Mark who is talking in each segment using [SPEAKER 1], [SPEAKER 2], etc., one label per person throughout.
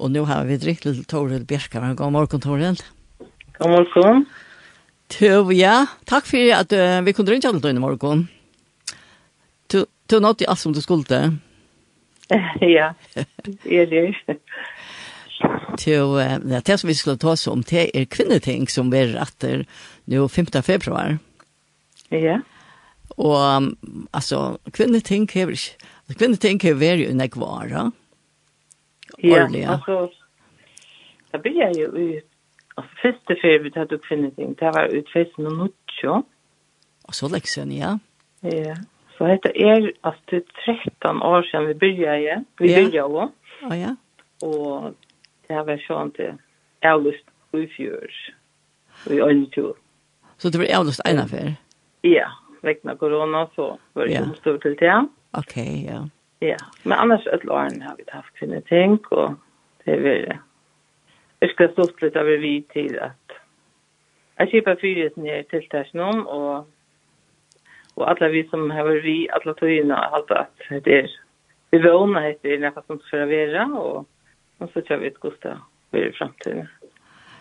[SPEAKER 1] Og nå har vi drick til Toril Bjerka. God morgen, Toril.
[SPEAKER 2] God morgen.
[SPEAKER 1] Tøv, ja. Takk for at uh, vi kunne ringe alle døgnet i morgen. Du har nått i alt som du skulle.
[SPEAKER 2] ja, jeg er det.
[SPEAKER 1] Tøv, det som vi skulle ta oss om, det er kvinneting som vi retter nå 5. februar.
[SPEAKER 2] Ja.
[SPEAKER 1] Og, um, altså, kvinneting hever ikke, kvinneting hever jo nekvara.
[SPEAKER 2] Ja
[SPEAKER 1] Ja,
[SPEAKER 2] altså, da blir jeg jo ut, altså, første ferie vi tatt opp kvinneting, det var ut 2008.
[SPEAKER 1] Og så lekk ja.
[SPEAKER 2] Ja, så dette er, altså, 13 år siden vi begynte igjen, vi
[SPEAKER 1] ja.
[SPEAKER 2] begynte også.
[SPEAKER 1] Å ja.
[SPEAKER 2] Og det var sånn til avlyst i fjør, og i øyntur.
[SPEAKER 1] Så det var avlyst ene ferie?
[SPEAKER 2] Ja, vekkene korona, så var det
[SPEAKER 1] ja.
[SPEAKER 2] som stod til det.
[SPEAKER 1] Ok, ja. Yeah.
[SPEAKER 2] Ja, men annars ett åren har vi haft tänk och det är väl det ska stort lite över vi till att jag kipar fyret ner till Tersnum och och alla vi som har vi alla togina har att det är vi vånar heter det nästan som ska vara och och så kör vi ett gosta i framtiden.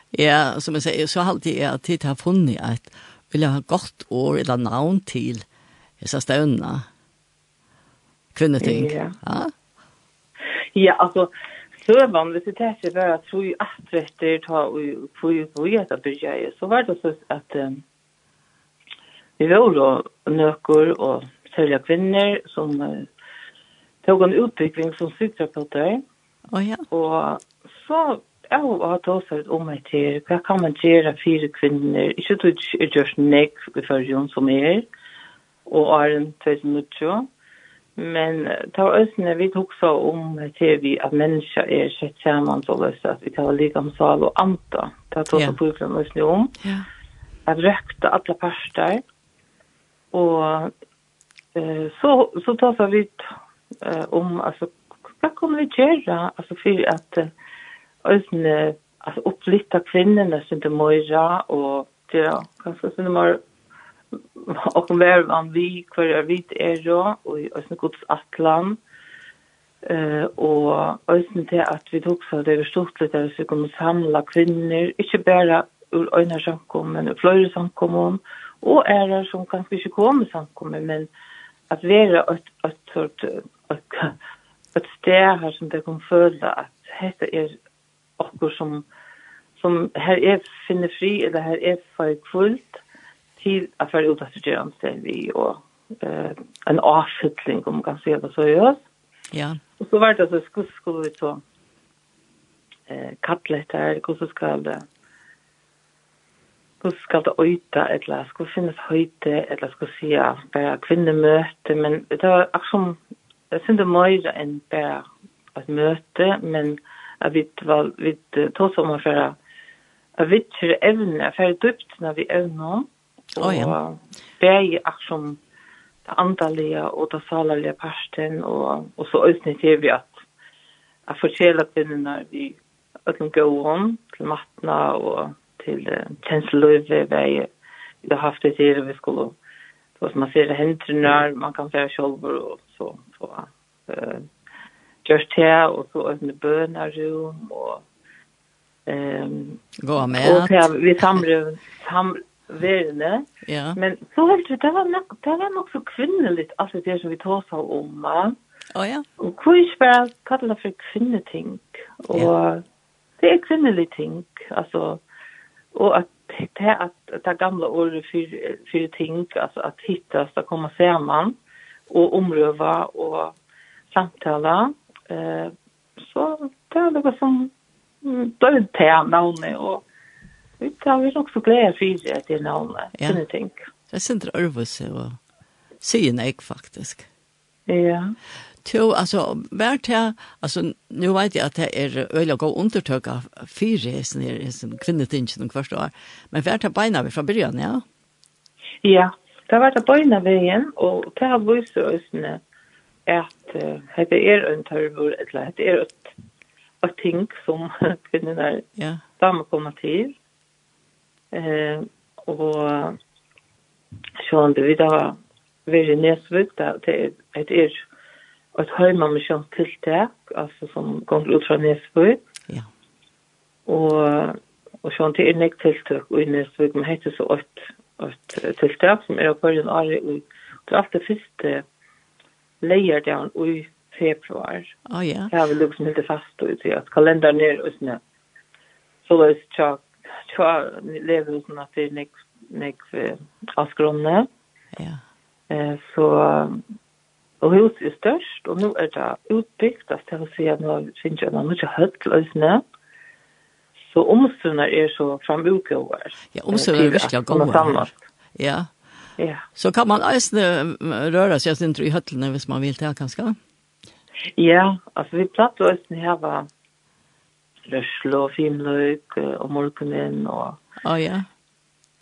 [SPEAKER 1] Ja, som jag säger så har det är tid har funnit att vill jag ha gott år eller navn till dessa stöna kvinneting.
[SPEAKER 2] Ja.
[SPEAKER 1] Ja,
[SPEAKER 2] ja altså, Søvann, hvis vi tenker bare at vi atretter ta og få ut og gjøre bygget, så var det så at um, vi var jo nøkker og særlig kvinner som uh, tog en utbygging som sykterapeuter.
[SPEAKER 1] Oh, ja.
[SPEAKER 2] Og så jeg har tatt seg om meg til hva kan man gjøre fire kvinner, ikke tog ikke gjørs nek i førjon som er, og er en 2020, Men det var østene vi tok så om til vi at mennesker er sett sammen så løst at vi tar like om sal og anta. Det
[SPEAKER 1] tar
[SPEAKER 2] så brukeren østene om.
[SPEAKER 1] Ja.
[SPEAKER 2] At røkte alle parter. Og eh, så, så tar så vi eh, om, altså, hva kan vi gjøre? Altså, for at østene, altså, opplitt av kvinnerne som det må gjøre, og det er kanskje som det må och var man vi kvar är vit är då och i ösna Guds atlan eh och ösna till att vi tog så det är stort lite att vi kommer samla kvinnor inte bara ur ena samkom men flera samkom och är det som kanske inte kommer samkom men att vara ett ett sort ett ett ställe här som det kommer föda att hetta är också som som här är finner fri eller här är för kvult til at være ut att studera sted vi og eh en avskickling om man kan säga det så gör.
[SPEAKER 1] Ja.
[SPEAKER 2] Og så var det så skulle skulle vi så eh kattle etter, hvordan skal det hvordan skal det öta eller ska finnes höjde eller skal si se bare kvinnemøte, men det var akkurat som, jeg synes det er mer enn bare et møte, men att vi var vi tog som å för att vi tror ävne för dypt når vi är
[SPEAKER 1] Og oh, ja.
[SPEAKER 2] Og bæg er som det andalige og det salerlige parten, og, og så øyne til vi at jeg fortjeler kvinnerne vi øyne gå om til mattene og til uh, kjensløyve vi har haft det til vi skulle så som man ser hendene, man kan være selv og så, så uh, gjørs til, og så øyne bønner og Ehm um,
[SPEAKER 1] gå med.
[SPEAKER 2] Och vi samröv sam verene.
[SPEAKER 1] Ja.
[SPEAKER 2] Men så helt det var nok, det var nok så kvinneligt, alt det som vi tog seg om.
[SPEAKER 1] Å ja.
[SPEAKER 2] Og hvor ikke bare det for kvinneting. Og ja. det er kvinnelig ting, altså. Og at det er at det gamle ordet for, for ting, altså at hittas att kommer sammen, og omrøve, og samtala Eh, så det er noe som, det er det navnet, og Vi kan vi också glädje för att det är någon
[SPEAKER 1] sån
[SPEAKER 2] ting.
[SPEAKER 1] Det synd det örvus och syn ek faktisk.
[SPEAKER 2] Ja.
[SPEAKER 1] Jo, altså, hver til, altså, nå vet jeg at det er øyelig å gå undertøk av fire sånne, sånne kvinnetingen noen første år, men hver til beina vi fra begynnelsen, ja?
[SPEAKER 2] Ja, det var vært her beina vi igjen, og det har vært så sånne, at uh, det er en tørvor, eller det er et, et ting som kvinnerne
[SPEAKER 1] ja.
[SPEAKER 2] damer kommer til, Eh, og sånn det vi da vi nesvik, det er et er et heimamisjonstiltak, altså som kommer ut fra Nesvik.
[SPEAKER 1] Ja.
[SPEAKER 2] Og, og sånn til er nek tiltak i Nesvik, men heter så et, et tiltak som er å køre en ari i Det er alt det første leierdagen i februar.
[SPEAKER 1] Å oh, ja. Yeah.
[SPEAKER 2] Jeg har vel liksom helt fast ut i at kalenderen er og sånn. Så det er tjak tja, lever utan att det är nek, nek askrona.
[SPEAKER 1] Ja.
[SPEAKER 2] Eh, så, och huset är störst och nu är det utbyggt, att jag säga nu finns det mycket högt lösning. Så omstånda är så framutgåvar.
[SPEAKER 1] Ja, omstånda är verkligen gåvar. Ja.
[SPEAKER 2] Ja.
[SPEAKER 1] Så kan man eisne röra sig, sin tror i höttlene, hvis man vill det kanske?
[SPEAKER 2] Ja, alltså vi plattar eisne här var løslo og finløk om morgenen og...
[SPEAKER 1] Å oh, ja.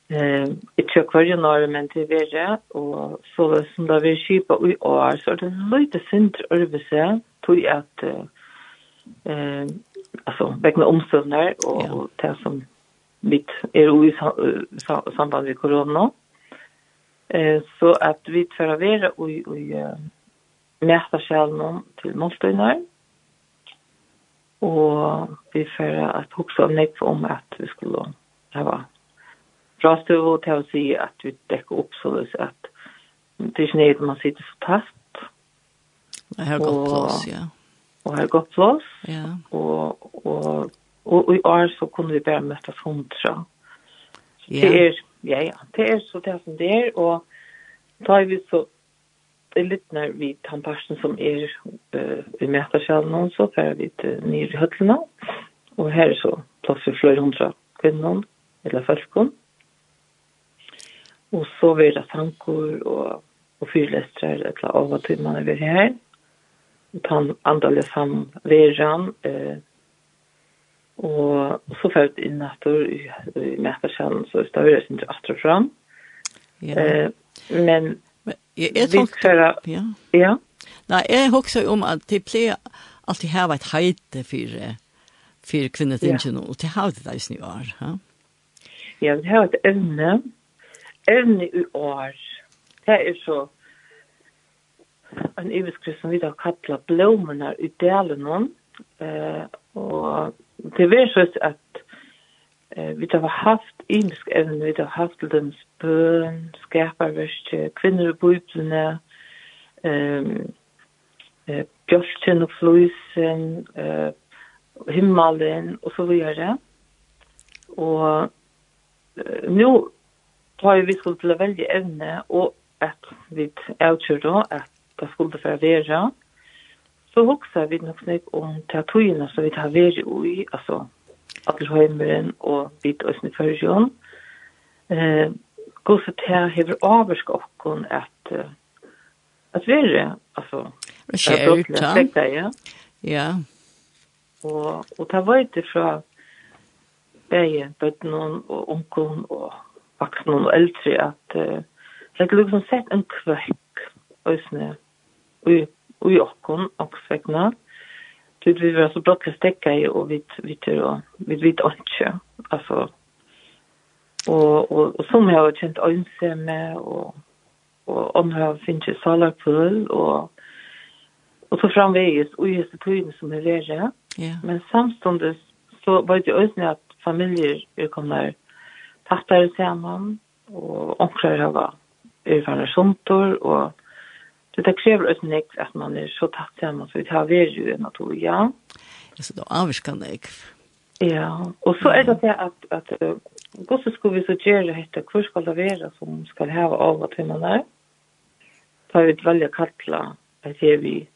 [SPEAKER 2] Eh, ikke hver januar, men til verre, og så det som da vi skipa i år, så er det løyte sint øvelse, tog at eh, altså, vekkene omstøvner, og,
[SPEAKER 1] ja.
[SPEAKER 2] og det som mitt er i samband med korona. Eh, så at vi tør å være i, i, i mesterskjelen til målstøyner, Og vi får at hoksa om nekv om at vi skulle hava bra støv og til å si at vi dekker opp så løs at det er ikke nøyde man sitter så tast.
[SPEAKER 1] Det har
[SPEAKER 2] gått
[SPEAKER 1] plass, ja.
[SPEAKER 2] Og har gått plass.
[SPEAKER 1] Ja.
[SPEAKER 2] Og, og, og, i år så kunne vi bare møtes hundra.
[SPEAKER 1] Ja.
[SPEAKER 2] Det er, ja, ja, det er så det som det er, og da er vi så litt når vi tar parten som er uh, i mætarsjalen og så fer vi til nye høtlene. Og her er så plass for flere hundra kvinner, eller folkene. Og så vil det sankor og, og fyrlestrer, eller av og til man er ved her. Og ta en andal sam veran. Eh, og så fer vi inn etter i, i mætarsjalen, så er det sin til atterfram.
[SPEAKER 1] Ja.
[SPEAKER 2] Eh, men
[SPEAKER 1] Jeg er
[SPEAKER 2] tolk...
[SPEAKER 1] Ja.
[SPEAKER 2] ja.
[SPEAKER 1] Nei, jeg husker om at det pleier alltid hava et heite for, for kvinnetingen, ja. og det har det der i snu år. Ja,
[SPEAKER 2] ja de har et evne, evne i år. Det er så en iveskrift som vi da kallar blommerna i delen, eh, og det er så at Eh, vi har haft imisk evne, vi har haft til den spøn, skerparverste, kvinner i bøyblene, um, eh, bjørsten og flusen, eh, himmelen og så videre. Og eh, nå tar vi skulle til å velge evne, og at vi avkjør da, at det skulle være vera, så hokser vi nok snakk om teatrene som vi tar vera i, altså Adelheimeren og vidt oss i førjon. Eh, gosse til hever avvarsk okkon at at vere, altså.
[SPEAKER 1] Det skjer
[SPEAKER 2] ut, ja.
[SPEAKER 1] Ja.
[SPEAKER 2] Og, og det var ikke fra begge bøttene og onkon og vaksen og eldre at uh, det er liksom sett en kvekk, og i okkon, og svekna, Så vi var så brått stäcka i och vi vi tror vi vet inte alltså och och och som jag har känt ensam med och och om jag finns i salar på och och så framvägs och just det tiden som är värre.
[SPEAKER 1] Ja.
[SPEAKER 2] Men samstundes så var det ösn att familjer är kommer tattare samman och onkrar har varit erfarna sontor och Så det krever ösen ek at man er så tatt sammen, så vi tar ved jo en at ja.
[SPEAKER 1] Så då avskan ek.
[SPEAKER 2] Ja, og så er det det at, att hvordan skulle vi så gjøre dette? Hvor skal det være som skal ha av og til man är. Tar vi välja kattla. Det ser vi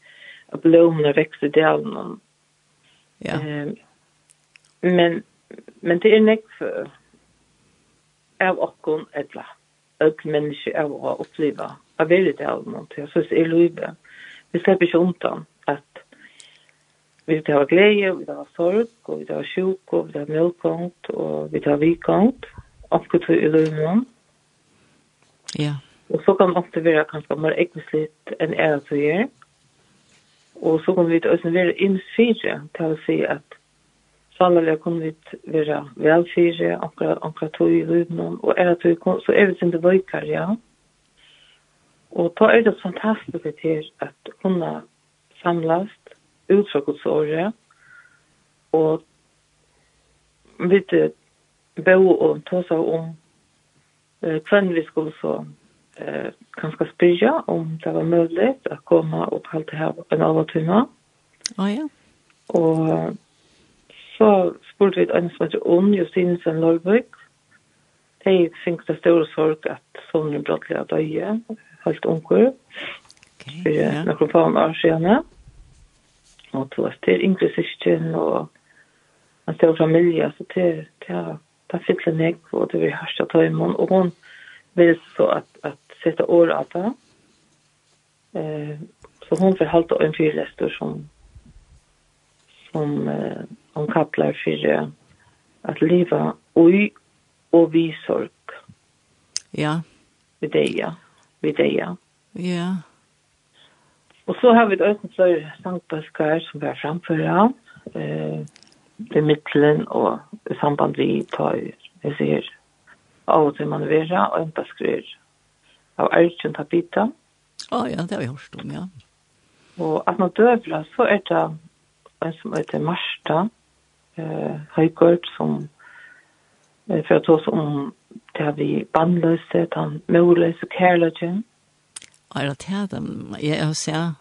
[SPEAKER 2] at blomene vekster delen.
[SPEAKER 1] Ja.
[SPEAKER 2] Ehm men men det är nek av okkon etla. Öll menneske av å oppleva av veldig det av noen något. Jag syns er løyve. Vi släpper inte undan at vi tar glede, vi tar sorg, og vi tar sjuk, og vi tar mjölkångt, og vi tar vikångt. Och vi tar i Luibe.
[SPEAKER 1] Ja.
[SPEAKER 2] Og så kan man ofte være kanskje mer äckligt enn är att vi är. Og så kan vi også være insfyrre, til å si at sannelig kan vi være velfyrre, akkurat akkurat tog i rydden, og er at vi så er vi sin det vøyker, ja. Og da er det fantastisk til at kunne samlast ut fra Guds året, og vi bo og ta seg om eh, hvem vi skulle så eh, kanskje spyrja om det var mulig å komme og kalle det her en av og avvatuna.
[SPEAKER 1] Å oh, ja.
[SPEAKER 2] Og så spurte vi et annet som heter Ånd, Justinsen Lorberg. De finnes det store sorg at sonen brottelig av døye helt unger.
[SPEAKER 1] Okay, ja.
[SPEAKER 2] Några form av Og to er til yngre syskon og en stor familie, Så det, det, det fyller nek og det vill härsta ta imon. Og hun vil så at, at sette år av det. Eh, så hun får halte en fyrlester som som eh, hon kallar för att leva oj och vi sorg.
[SPEAKER 1] Ja.
[SPEAKER 2] Det är ja vi det, ja.
[SPEAKER 1] Ja.
[SPEAKER 2] Og så har vi det øyne for sangbøsker som vi har framført, eh, ved midtelen og i samband vi tar, jeg sier, av og til manøvera og en bøsker av Erkjøn Tabita.
[SPEAKER 1] Å oh, ja, det har vi hørt om, ja.
[SPEAKER 2] Og at man døvla, så er det en som heter Marsta, eh, Høygård, som eh, for å ta oss om det vi bandløse, den morløse kærløse.
[SPEAKER 1] Er det her, jeg har sett,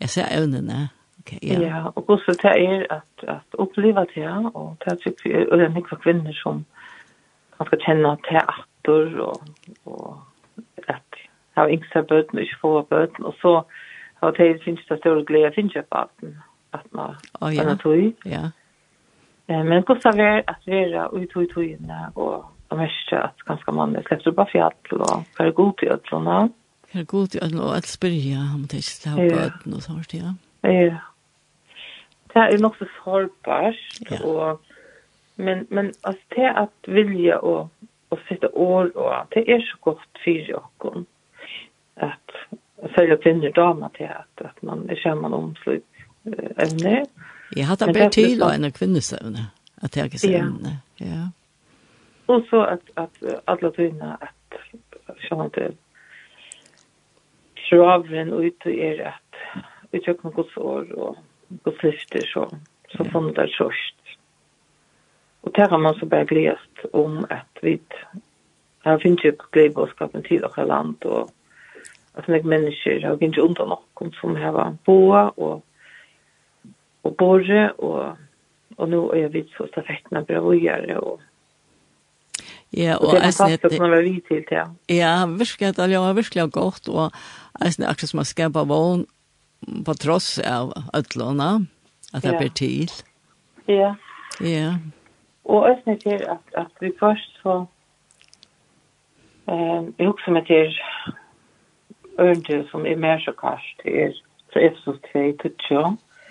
[SPEAKER 1] jeg ser evnene. Okay,
[SPEAKER 2] ja.
[SPEAKER 1] ja,
[SPEAKER 2] og også det er at, at oppleve det, og det er sikkert, og det er ikke for kvinner som man skal kjenne til atter, og, og at jeg har yngste bøten, og ikke få bøten, og så har det finnes det større glede, finnes jeg på atten, at man,
[SPEAKER 1] oh,
[SPEAKER 2] ja.
[SPEAKER 1] at
[SPEAKER 2] tog.
[SPEAKER 1] Ja.
[SPEAKER 2] Men hvordan er det at være ut i togene, og Og mest at ganske man släpps upp av fjäll och för god till
[SPEAKER 1] ödlorna. För god till ödlorna och att spyrja om det ikke inte släpper
[SPEAKER 2] på
[SPEAKER 1] ödlen og sånt, ja.
[SPEAKER 2] Ja. Det er nok så sårbart og... men men altså, det at vilje og, og sätta år og det er så godt för jag At følge kvinner damer til at, at man är kämman om
[SPEAKER 1] slut
[SPEAKER 2] ämne. Jag
[SPEAKER 1] hade
[SPEAKER 2] bättre
[SPEAKER 1] till en kvinnosövne att jag kan
[SPEAKER 2] säga
[SPEAKER 1] ämne. Ja.
[SPEAKER 2] Og så at, at alla tyna att känna inte traven och ut er at Vi tjøk noen går sår og går lyfter, så, så
[SPEAKER 1] får
[SPEAKER 2] funnet det först. Og det har man så bare gläst om at vi har finnet jo gledbåskapen til dere land och att några mennesker, har inte undan noen som har var boa og och borre og och nu är vi så stafettene bra och
[SPEAKER 1] Ja,
[SPEAKER 2] og det er fantastisk når vi til, ja.
[SPEAKER 1] Ja, virkelig, det var virkelig godt, og jeg synes akkurat som å skapa vogn på tross av ødlåna, at det blir til.
[SPEAKER 2] Ja.
[SPEAKER 1] Ja.
[SPEAKER 2] Og jeg synes til at, at vi først så, eh, jeg husker meg til ørende som er mer så karst, er fra Efsos 2 til 2.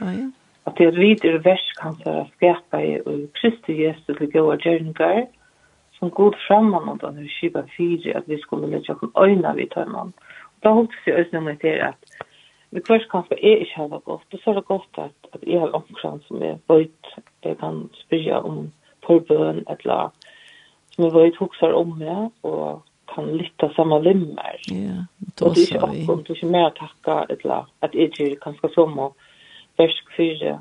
[SPEAKER 1] Ja, ja.
[SPEAKER 2] At det er videre vers kan være skapa i Kristi Jesus til gode gjerninger, som god framman og den skipa fyri at vi skulle leggja okkur øyna við tømman. Og da holdt seg øyne om det at vi kvart kanskje er ikke hava godt, og så er det godt at, at jeg har omkring som er bøyt, jeg kan spyrja om forbøn, eller som er bøyt hoksar om meg, og kan lytta samma limmer.
[SPEAKER 1] Ja, då så vi.
[SPEAKER 2] Og det er ikke akkurat, det er ikke mer takka, eller at jeg ikke kanskje som og versk fyri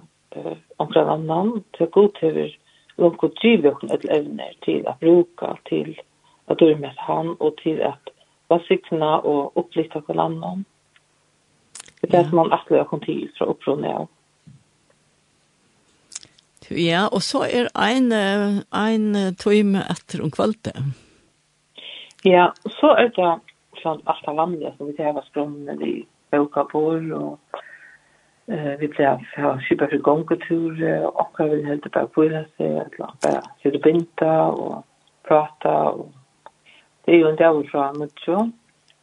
[SPEAKER 2] omkring annan, til god til och driva hon ett ämne till att bruka till att du med han och till att vara sikna och upplita på annan. Det är det som man att jag kom till från upprån av.
[SPEAKER 1] Ja, og så är ein en tøyme etter om kvällen.
[SPEAKER 2] Ja, så er det sånn alt det vanlige som vi tar av skronnen i på og Eh vi blir ha super för gångtur och jag vill helt bara på det så att lappa så det binta och prata och det är ju en del från mycket.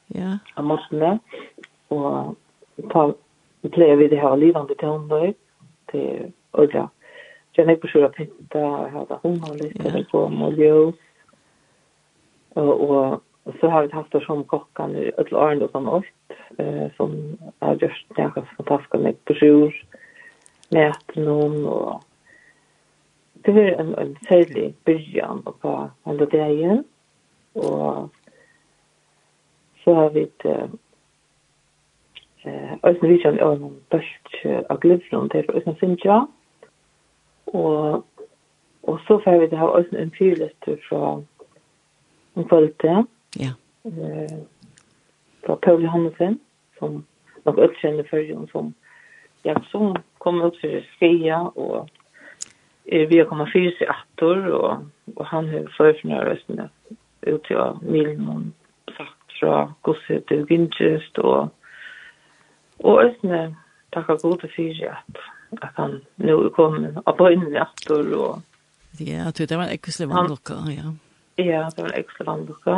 [SPEAKER 1] Ja.
[SPEAKER 2] Jag måste med och ta vi play vi det här livande tonlöj till och ja. Jag är på sjura pinta ha det hon har lite på miljö och och Och så har vi haft det som kockar i ett år ändå som oss eh som har gjort några fantastiska med bror med någon och det var en en særlig början på hela dagen och så har vi det eh alltså vi kör en bult av glöfron til och Sintja, og, og så får vi det här också en fyrlist fra en kvalitet.
[SPEAKER 1] Ja.
[SPEAKER 2] Eh, fra Paul Johansen, som nok utkjenner før, som ja, som kom ut for Skia, og er vi har kommet fyrt i Attor, og, og han har førfnøyre røstene ut til Milmon, sagt fra gosset til Gintjøst, og, og Østene takka gode fyrir at, at han nå er kommet på bøynen i Attor, og
[SPEAKER 1] Ja, det var en ekstra vannlokka, ja.
[SPEAKER 2] Ja, det var en ekstra vannlokka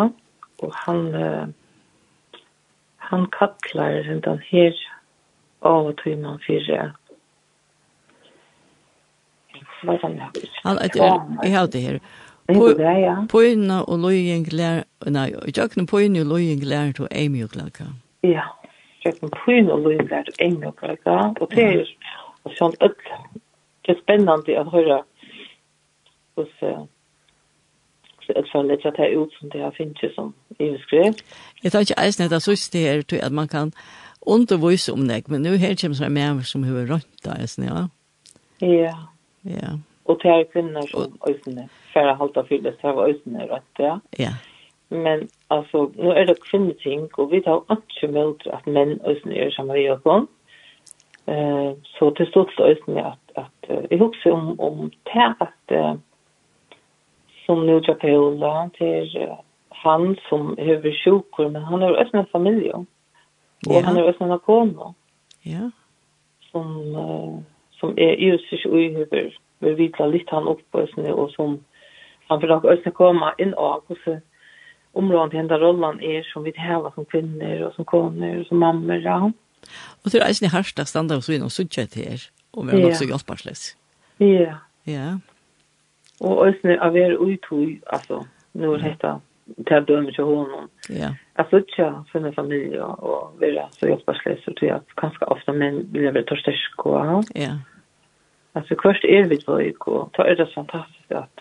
[SPEAKER 2] og han uh, han kallar hendan her av og til man fyrir Han
[SPEAKER 1] at jeg har det her. Poina og loying lær, nei, jeg jøkken poina og loying lær to Amy og Glaka.
[SPEAKER 2] Ja, jøkken poina og loying lær to Amy og Glaka. Og det er sånn øtt, det er spennende å høre hos ett fall att ta ut som det har finns som i överskrift.
[SPEAKER 1] Jag tar inte alls det så det är till att man kan undervisa om det, men nu här kommer så mer som hur runt där sen ja.
[SPEAKER 2] Ja.
[SPEAKER 1] Ja.
[SPEAKER 2] Och det är kvinnor som ösnen. För att hålla fyllet så var ösnen rätt ja.
[SPEAKER 1] Ja.
[SPEAKER 2] Men alltså nu är det kvinnoting och vi tar inte med att män ösnen är som vi gör på. Eh så det står stort ösnen att att vi hoppas om om det att som nu drar Paula till han som över sjukor men han har ösna familj och
[SPEAKER 1] ja.
[SPEAKER 2] han har ösna kono.
[SPEAKER 1] Ja.
[SPEAKER 2] Som uh, som är just och i över vi vitla lite han upp på ösna och som han vill också ösna komma in och så områden till hända rollen är som vi häva som kvinnor och som koner och som mammor. Ja.
[SPEAKER 1] Och det är inte ni standard och så in och så till här och vi har också hjälparsläs.
[SPEAKER 2] Ja.
[SPEAKER 1] Ja.
[SPEAKER 2] Och ösne av er uttog, alltså, nu är det detta till dömer till honom.
[SPEAKER 1] Ja.
[SPEAKER 2] Att söka för en familj och vilja så hjälpa så tror jag att ganska ofta män vill vara törstärk och
[SPEAKER 1] Ja.
[SPEAKER 2] Alltså först är vi två i och då är det fantastiskt att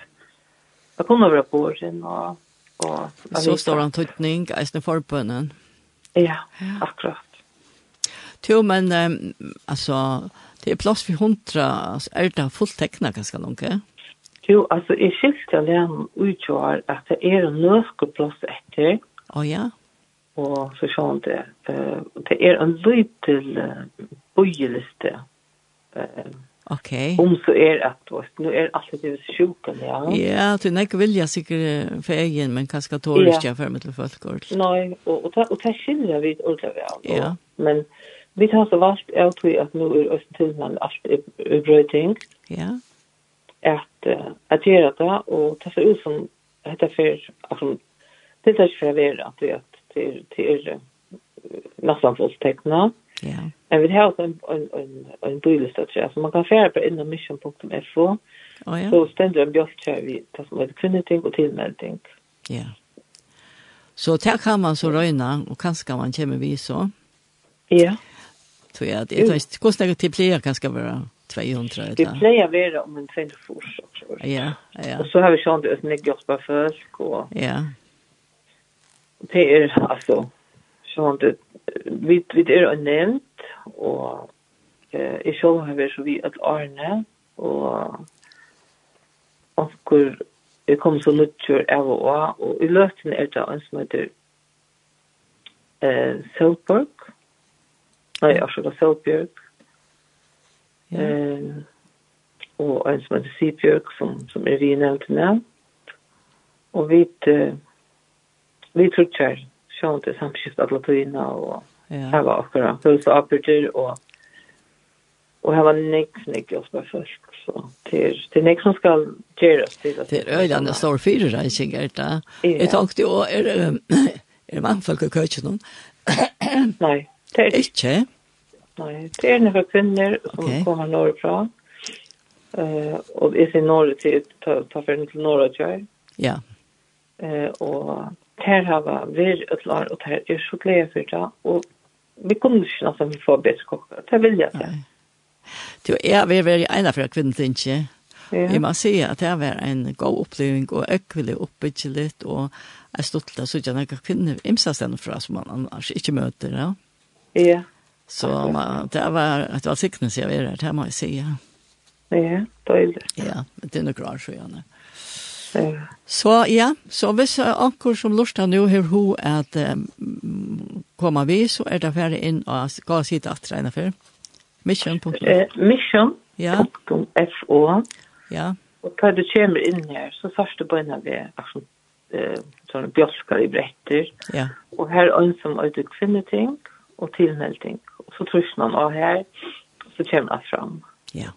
[SPEAKER 2] jag kommer vara på år sedan och, och
[SPEAKER 1] så står han tuttning, eisne forbønnen.
[SPEAKER 2] Ja, akkurat.
[SPEAKER 1] Jo, men um, alltså det är plats för hundra, altså, er det fullt teckna ganska långt, ja?
[SPEAKER 2] Jo, altså, jeg skilte alene utgjør at det er en løskeplass etter.
[SPEAKER 1] Å oh, ja?
[SPEAKER 2] Og så sånn det. Uh, det er en løy uh, bøyeliste. Uh,
[SPEAKER 1] ok.
[SPEAKER 2] Om så är er att då nu är er allt det sjuka ja.
[SPEAKER 1] Ja, du näck vill jag säkert för egen men kanske tåligt jag for meg til folk
[SPEAKER 2] Nej, och och och det skiljer vi ordla väl.
[SPEAKER 1] Ja.
[SPEAKER 2] Men vi har så vart jag tror att nu är öst till man allt är bröting.
[SPEAKER 1] Ja
[SPEAKER 2] att att göra det och ta sig ut som heter fyr, altså, det er ikke for å være att det till till nästan fullt teckna.
[SPEAKER 1] Ja.
[SPEAKER 2] Men vi har en en en en bilista så man kan färra på innom mission.fo.
[SPEAKER 1] Oh, ja.
[SPEAKER 2] Så ständer en björkkär vi, det som heter kvinneting og tilmelding.
[SPEAKER 1] Ja. Så där kan man så røyna, och kanske man kommer vi så.
[SPEAKER 2] Ja.
[SPEAKER 1] Så ja, det är kostnader till fler kanske vara 200 eller?
[SPEAKER 2] Det plejer att vara om en 20 fors också.
[SPEAKER 1] Ja, ja.
[SPEAKER 2] Og så har vi sånn det ni går på folk Og...
[SPEAKER 1] Ja.
[SPEAKER 2] Det er, altså, sånn det, vi, vi er är nevnt, og Eh, I själv har vi så vi at Arne og Och jeg kom så lutsjur av og av, og i løtene er det en som heter eh, Selberg, nei, jeg skjønner Selberg,
[SPEAKER 1] Ja.
[SPEAKER 2] Eh, og en som heter Sibjørg, som, som er vi nevnt nevnt Og vi, eh, vi tror ikke sånn til samskift av Latina, og
[SPEAKER 1] ja.
[SPEAKER 2] her var akkurat hos apertur, og Og her var nek, nek og spør folk, så til, til nek som skal gjøres til at...
[SPEAKER 1] Det er øyne står fire reising, er det? Jeg tenkte jo, er det er mannfolk i køkken?
[SPEAKER 2] Nei, det er
[SPEAKER 1] ikke. Ikke?
[SPEAKER 2] Nei, det er noen kvinner som
[SPEAKER 1] okay.
[SPEAKER 2] kommer norrifrån. Eh og jeg sin norr til, ta ta til till og kjør.
[SPEAKER 1] Ja.
[SPEAKER 2] Eh og her har vi vært et lag og her er så glede for det Og vi kommer inte nästan vi får bättre kockar. Det vill jag
[SPEAKER 1] säga. Du är vi väl ena för til ikke.
[SPEAKER 2] Ja.
[SPEAKER 1] Jeg må si at det var en god oppleving, og økvile oppbygge litt, og jeg stod stolt av sånn noen kvinner imsa stedet fra som man annars ikke møter. Ja.
[SPEAKER 2] Ja.
[SPEAKER 1] Så man, det var ett välsignelse jag är där, det må jag säga. Ja,
[SPEAKER 3] dåligt.
[SPEAKER 1] Ja, det är noe rart, så gjerne.
[SPEAKER 3] Ja.
[SPEAKER 1] Så ja, så hvis anker som lurer nu har ho at um, komma vi, så er det ferdig inn og skal sitte at regner for. Mission.
[SPEAKER 3] Eh, mission.
[SPEAKER 1] Ja.
[SPEAKER 3] F-O.
[SPEAKER 1] Ja.
[SPEAKER 3] Og da du kommer inn her, så først du begynner vi altså, eh sånne bjørskar i bretter.
[SPEAKER 1] Ja.
[SPEAKER 3] Og her er en som er kvinneting og tilmelding så trus man av her, så kommer det fram.
[SPEAKER 1] Ja.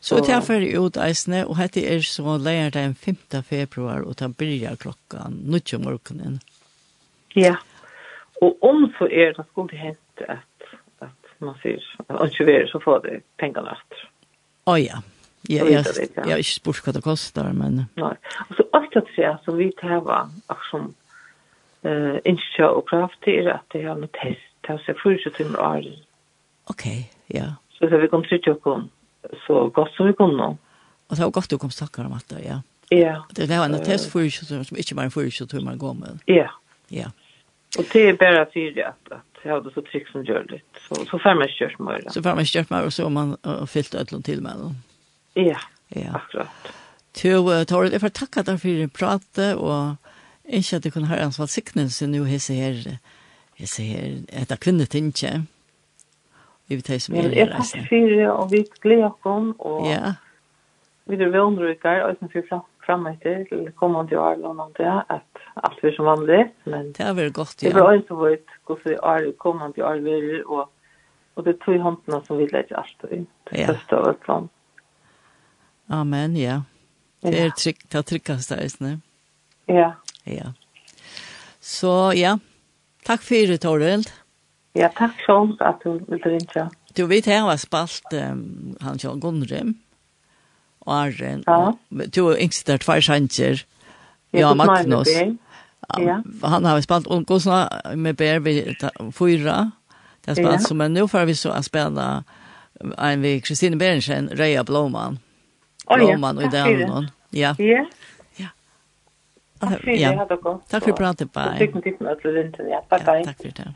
[SPEAKER 1] Så, det er ferdig ut eisene, og dette er så leier den 5. februar, og det blir klokka 9 om morgenen.
[SPEAKER 3] Ja, og om så er det skulle hent at, at man sier, at man ikke vil, så får det pengene etter.
[SPEAKER 1] Å oh, ja,
[SPEAKER 3] Ja,
[SPEAKER 1] jag jag har inte spurt vad det kostar men
[SPEAKER 3] nej. Alltså allt att säga som vi tar och som eh inte och kraft är att det är en test til seg 40 timer år.
[SPEAKER 1] Ok, ja.
[SPEAKER 3] Så så vi kom til å komme så godt som vi kom nå.
[SPEAKER 1] Og det var godt du kom snakker om alt det, ja.
[SPEAKER 3] Ja.
[SPEAKER 1] Det var en attest 40 timer som ikke var en 40 man går med.
[SPEAKER 3] Ja.
[SPEAKER 1] Ja.
[SPEAKER 3] Og det er bare fyrir at, at jeg hadde så trygg som gjør litt. Så, så får man kjørt meg.
[SPEAKER 1] Så får man kjørt meg, og så har man uh, fyllt et ødelen til meg.
[SPEAKER 3] Ja,
[SPEAKER 1] ja,
[SPEAKER 3] akkurat.
[SPEAKER 1] Så, uh, Tore, jeg får takke deg for pratet, og ikke at du kunne høre ansvar siktning, så nå hisser her jeg sier, etter kvinnetinget, vi vet det som er i reisen.
[SPEAKER 3] Ja, fire, og vi gleder oss og
[SPEAKER 1] ja.
[SPEAKER 3] vi er vondrukere, og vi får fram etter til kommende år, og noe det, at alt er som vanlig, men
[SPEAKER 1] det har vært godt, ja.
[SPEAKER 3] Det var også vært hvordan år, kommende år vi er, og, og det er to i håndene som vi legger alt inn, Det
[SPEAKER 1] ja.
[SPEAKER 3] første av et land.
[SPEAKER 1] Amen, ja. Det er trygg, det er tryggast der,
[SPEAKER 3] Ja.
[SPEAKER 1] Ja. Så, ja, Takk for det, Torvald.
[SPEAKER 3] Ja, takk sånn at du vil ringe.
[SPEAKER 1] Du vet, her var spalt um, han sjálf Gunnrym og Arren.
[SPEAKER 3] Ja.
[SPEAKER 1] Og, Du er yngst der tvær
[SPEAKER 3] sjanger.
[SPEAKER 1] Ja, Magnus.
[SPEAKER 3] Ja.
[SPEAKER 1] Han har spalt Ungosna med Bär vid fyra. Det har spalt
[SPEAKER 3] ja.
[SPEAKER 1] som en nu för vi så att spela en vid Kristine Berensen, Reja Blåman. Blåman oh,
[SPEAKER 3] ja. och i
[SPEAKER 1] Dämnon. Ja.
[SPEAKER 3] Ja. Takk for det, ha det godt.
[SPEAKER 1] Takk for pratet, bye.
[SPEAKER 3] Takk for det. Takk for det.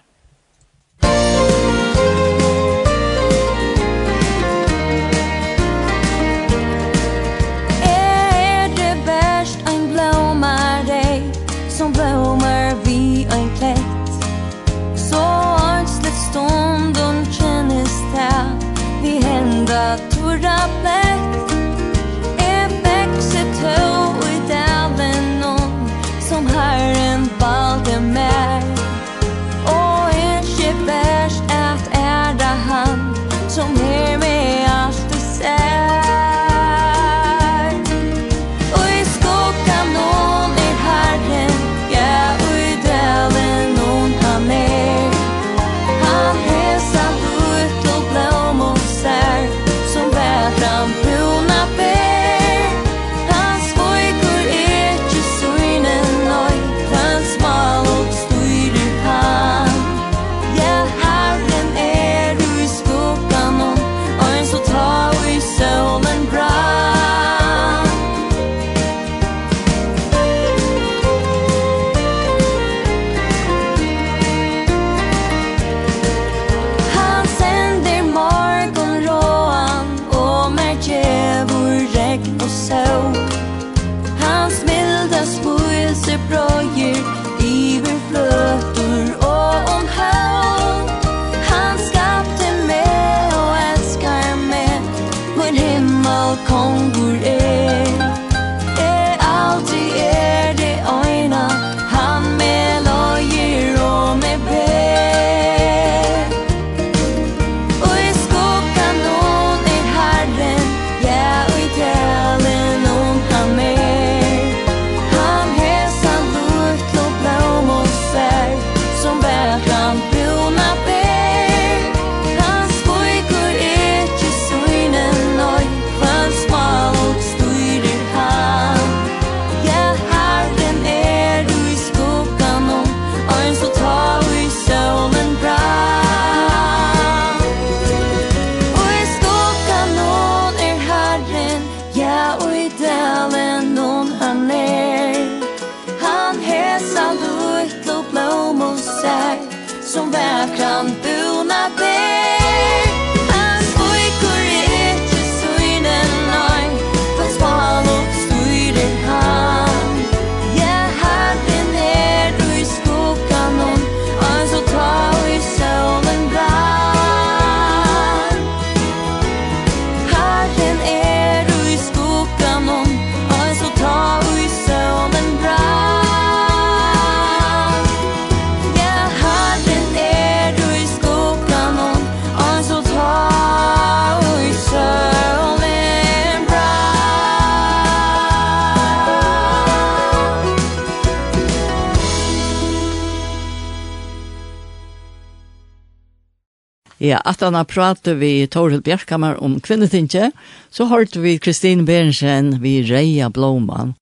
[SPEAKER 1] Ja, at han har pratet vi Torhild Bjerkammer om kvinnetinget, så hørte vi Kristine Berensen vi Reia Blåman.